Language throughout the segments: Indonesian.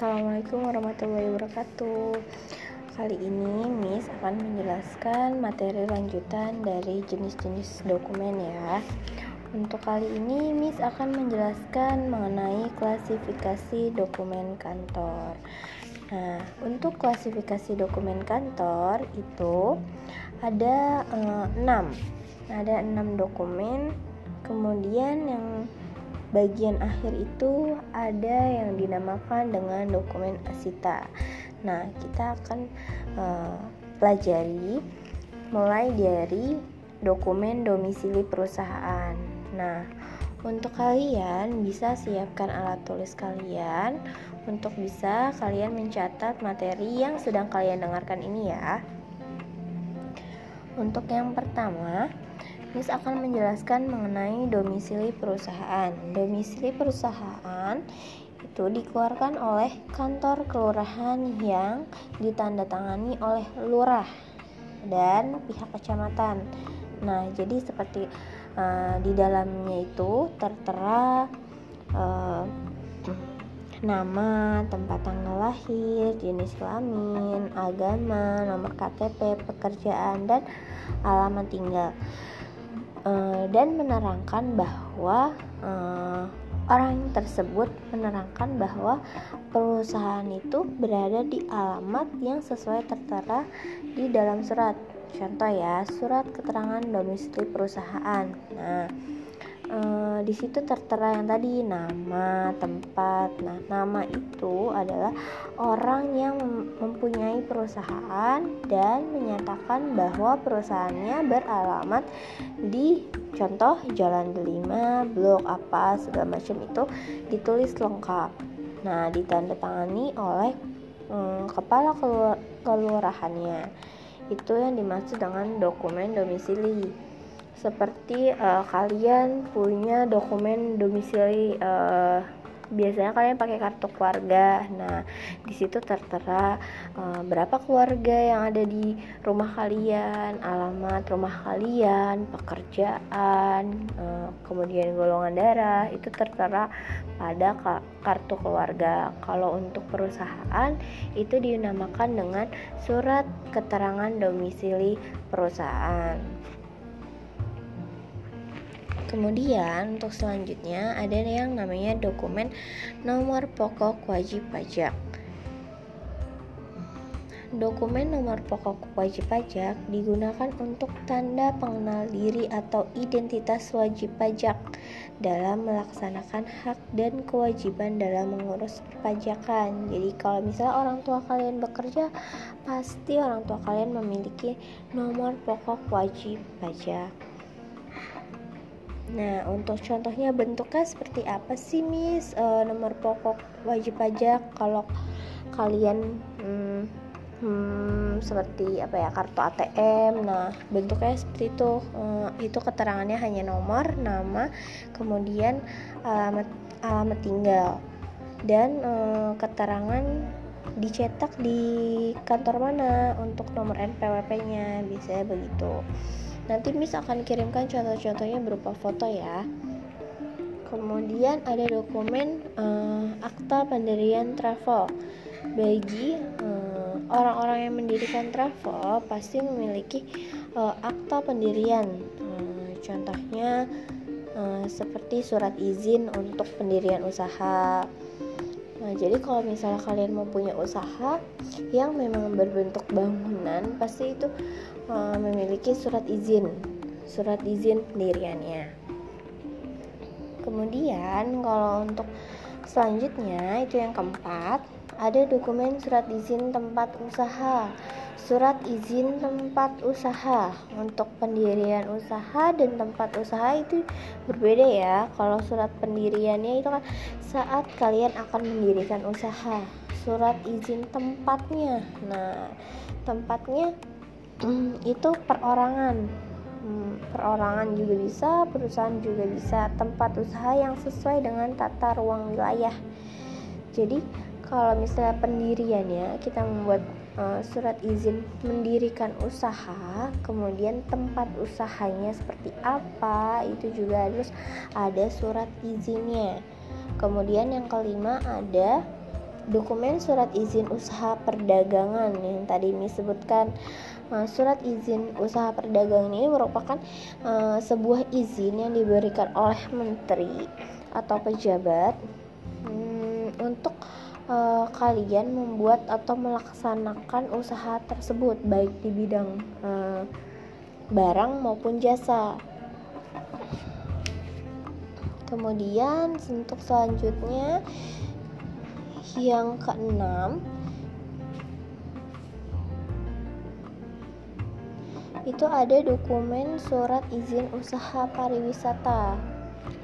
Assalamualaikum warahmatullahi wabarakatuh. Kali ini Miss akan menjelaskan materi lanjutan dari jenis-jenis dokumen ya. Untuk kali ini Miss akan menjelaskan mengenai klasifikasi dokumen kantor. Nah, untuk klasifikasi dokumen kantor itu ada eh, enam, ada enam dokumen. Kemudian yang bagian akhir itu ada yang dinamakan dengan dokumen asita. Nah, kita akan uh, pelajari mulai dari dokumen domisili perusahaan. Nah, untuk kalian bisa siapkan alat tulis kalian untuk bisa kalian mencatat materi yang sedang kalian dengarkan ini ya. Untuk yang pertama, Miss akan menjelaskan mengenai domisili perusahaan. Domisili perusahaan itu dikeluarkan oleh kantor kelurahan yang ditandatangani oleh lurah dan pihak kecamatan. Nah, jadi seperti uh, di dalamnya itu tertera uh, nama, tempat tanggal lahir, jenis kelamin, agama, nomor KTP, pekerjaan, dan alamat tinggal. Eh, dan menerangkan bahwa uh, orang tersebut menerangkan bahwa perusahaan itu berada di alamat yang sesuai tertera di dalam surat. Contoh ya, surat keterangan domisili perusahaan. Nah, e, di situ tertera yang tadi nama, tempat. Nah, nama itu adalah orang yang mempunyai perusahaan dan menyatakan bahwa perusahaannya beralamat di contoh Jalan Delima, blok apa segala macam itu ditulis lengkap. Nah, ditandatangani oleh hmm, kepala kelurahannya. Itu yang dimaksud dengan dokumen domisili seperti uh, kalian punya dokumen domisili uh, biasanya kalian pakai kartu keluarga. Nah, di situ tertera uh, berapa keluarga yang ada di rumah kalian, alamat rumah kalian, pekerjaan, uh, kemudian golongan darah itu tertera pada kartu keluarga. Kalau untuk perusahaan itu dinamakan dengan surat keterangan domisili perusahaan. Kemudian untuk selanjutnya ada yang namanya dokumen nomor pokok wajib pajak. Dokumen nomor pokok wajib pajak digunakan untuk tanda pengenal diri atau identitas wajib pajak dalam melaksanakan hak dan kewajiban dalam mengurus perpajakan. Jadi kalau misalnya orang tua kalian bekerja, pasti orang tua kalian memiliki nomor pokok wajib pajak. Nah, untuk contohnya bentuknya seperti apa sih, Miss? E, nomor pokok wajib pajak kalau kalian hmm, hmm, seperti apa ya kartu ATM. Nah, bentuknya seperti itu. E, itu keterangannya hanya nomor, nama, kemudian alamat alamat tinggal dan e, keterangan dicetak di kantor mana untuk nomor NPWP-nya, biasanya begitu. Nanti Miss akan kirimkan contoh-contohnya berupa foto ya. Kemudian ada dokumen uh, akta pendirian travel. Bagi uh, orang-orang yang mendirikan travel pasti memiliki uh, akta pendirian. Uh, contohnya uh, seperti surat izin untuk pendirian usaha. Nah, jadi kalau misalnya kalian mau punya usaha yang memang berbentuk bangunan, pasti itu uh, memiliki surat izin. Surat izin pendiriannya. Kemudian kalau untuk selanjutnya itu yang keempat ada dokumen surat izin tempat usaha. Surat izin tempat usaha. Untuk pendirian usaha dan tempat usaha itu berbeda ya. Kalau surat pendiriannya itu kan saat kalian akan mendirikan usaha. Surat izin tempatnya. Nah tempatnya hmm, itu perorangan. Hmm, perorangan juga bisa perusahaan juga bisa. Tempat usaha yang sesuai dengan tata ruang wilayah. Jadi kalau misalnya pendiriannya kita membuat uh, surat izin mendirikan usaha kemudian tempat usahanya seperti apa itu juga harus ada surat izinnya kemudian yang kelima ada dokumen surat izin usaha perdagangan yang tadi disebutkan uh, surat izin usaha perdagangan ini merupakan uh, sebuah izin yang diberikan oleh menteri atau pejabat um, untuk uh, kalian membuat atau melaksanakan usaha tersebut baik di bidang uh, barang maupun jasa kemudian untuk selanjutnya yang keenam itu ada dokumen surat izin usaha pariwisata.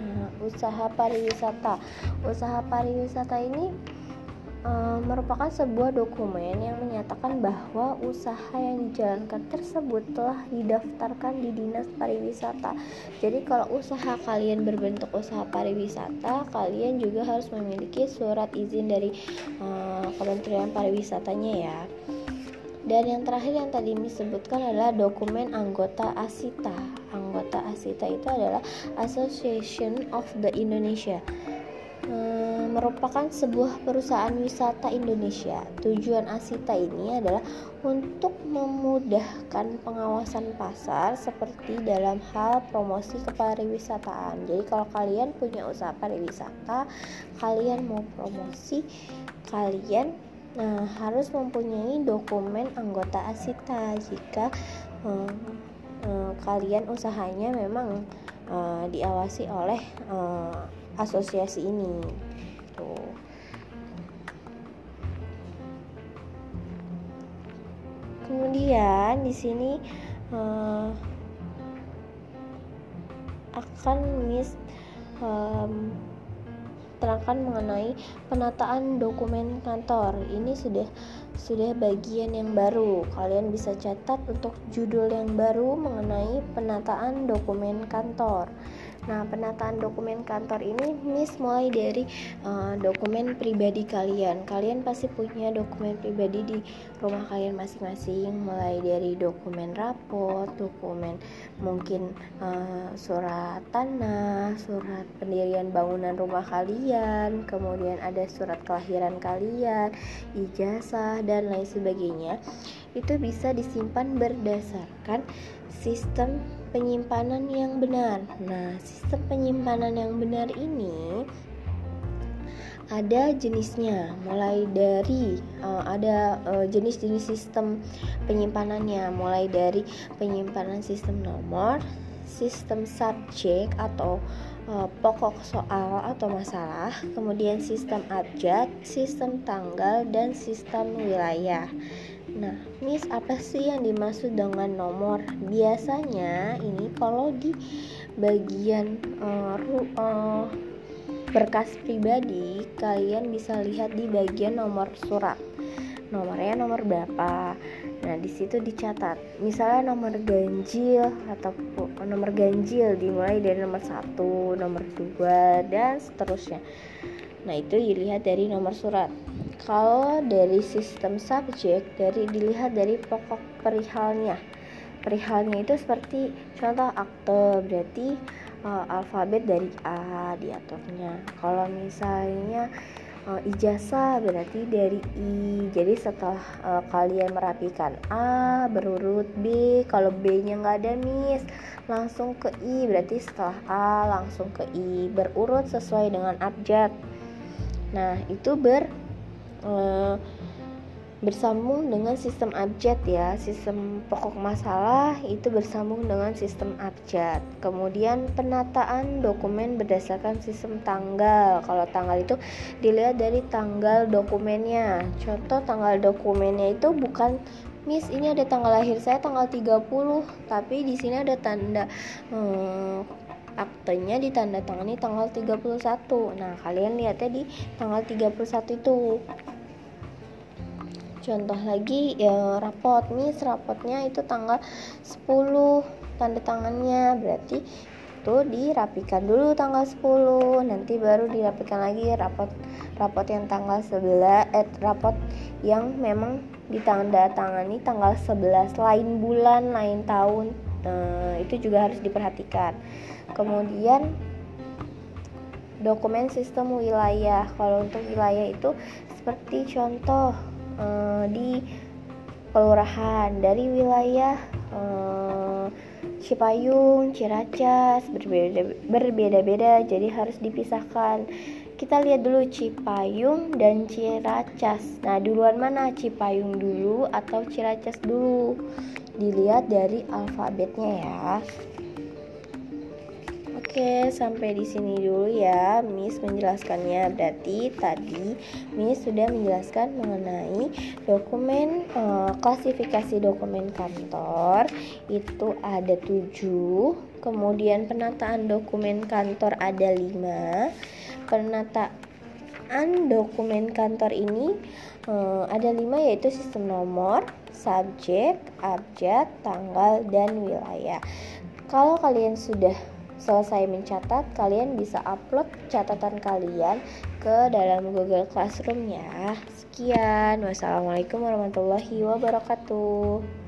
Nah, usaha pariwisata. Usaha pariwisata ini Eh, merupakan sebuah dokumen yang menyatakan bahwa usaha yang dijalankan tersebut telah didaftarkan di Dinas Pariwisata. Jadi kalau usaha kalian berbentuk usaha pariwisata, kalian juga harus memiliki surat izin dari uh, Kementerian Pariwisatanya ya. Dan yang terakhir yang tadi disebutkan adalah dokumen anggota ASITA. Anggota ASITA itu adalah Association of the Indonesia merupakan sebuah perusahaan wisata Indonesia. Tujuan Asita ini adalah untuk memudahkan pengawasan pasar seperti dalam hal promosi kepariwisataan. Jadi kalau kalian punya usaha pariwisata, kalian mau promosi, kalian nah, harus mempunyai dokumen anggota Asita jika hmm, kalian usahanya memang uh, diawasi oleh asosiasi ini kemudian di sini uh, akan mis um, terangkan mengenai penataan dokumen kantor. Ini sudah sudah bagian yang baru. Kalian bisa catat untuk judul yang baru mengenai penataan dokumen kantor. Nah, penataan dokumen kantor ini Miss mulai dari uh, dokumen pribadi kalian. Kalian pasti punya dokumen pribadi di rumah kalian masing-masing, mulai dari dokumen rapot, dokumen mungkin uh, surat tanah, surat pendirian bangunan rumah kalian, kemudian ada surat kelahiran kalian, ijazah dan lain sebagainya. Itu bisa disimpan berdasarkan sistem penyimpanan yang benar. Nah, sistem penyimpanan yang benar ini ada jenisnya, mulai dari uh, ada uh, jenis-jenis sistem penyimpanannya, mulai dari penyimpanan sistem nomor, sistem subjek atau uh, pokok soal atau masalah, kemudian sistem abjad, sistem tanggal, dan sistem wilayah. Nah, Miss apa sih yang dimaksud dengan nomor? Biasanya ini kalau di bagian uh, uh, berkas pribadi, kalian bisa lihat di bagian nomor surat. Nomornya nomor berapa? Nah, di situ dicatat. Misalnya nomor ganjil atau nomor ganjil dimulai dari nomor satu, nomor dua, dan seterusnya. Nah, itu dilihat dari nomor surat. Kalau dari sistem subjek dari dilihat dari pokok perihalnya. Perihalnya itu seperti contoh akte berarti uh, alfabet dari A diaturnya. Kalau misalnya uh, ijazah berarti dari I. Jadi setelah uh, kalian merapikan A berurut B, kalau B-nya nggak ada miss, langsung ke I. Berarti setelah A langsung ke I berurut sesuai dengan abjad. Nah, itu ber uh, bersambung dengan sistem abjad ya. Sistem pokok masalah itu bersambung dengan sistem abjad. Kemudian penataan dokumen berdasarkan sistem tanggal. Kalau tanggal itu dilihat dari tanggal dokumennya. Contoh tanggal dokumennya itu bukan Miss ini ada tanggal lahir saya tanggal 30 tapi di sini ada tanda hmm, aktenya ditandatangani tanggal 31 nah kalian lihatnya di tanggal 31 itu contoh lagi ya, rapot. Mis rapotnya itu tanggal 10 tanda tangannya. Berarti itu dirapikan dulu tanggal 10 nanti baru dirapikan lagi rapot rapot yang tanggal 11 eh rapot yang memang ditanda tangani tanggal 11 lain bulan lain tahun. Nah, itu juga harus diperhatikan. Kemudian dokumen sistem wilayah. Kalau untuk wilayah itu seperti contoh uh, di kelurahan dari wilayah uh, Cipayung, Ciracas berbeda berbeda-beda jadi harus dipisahkan. Kita lihat dulu Cipayung dan Ciracas. Nah, duluan mana Cipayung dulu atau Ciracas dulu? Dilihat dari alfabetnya ya. Oke, sampai di sini dulu ya Miss menjelaskannya. Berarti tadi Miss sudah menjelaskan mengenai dokumen uh, klasifikasi dokumen kantor itu ada tujuh. Kemudian penataan dokumen kantor ada lima. Penataan dokumen kantor ini uh, ada lima yaitu sistem nomor, subjek, abjad, tanggal, dan wilayah. Kalau kalian sudah selesai mencatat, kalian bisa upload catatan kalian ke dalam Google Classroom ya. Sekian, wassalamualaikum warahmatullahi wabarakatuh.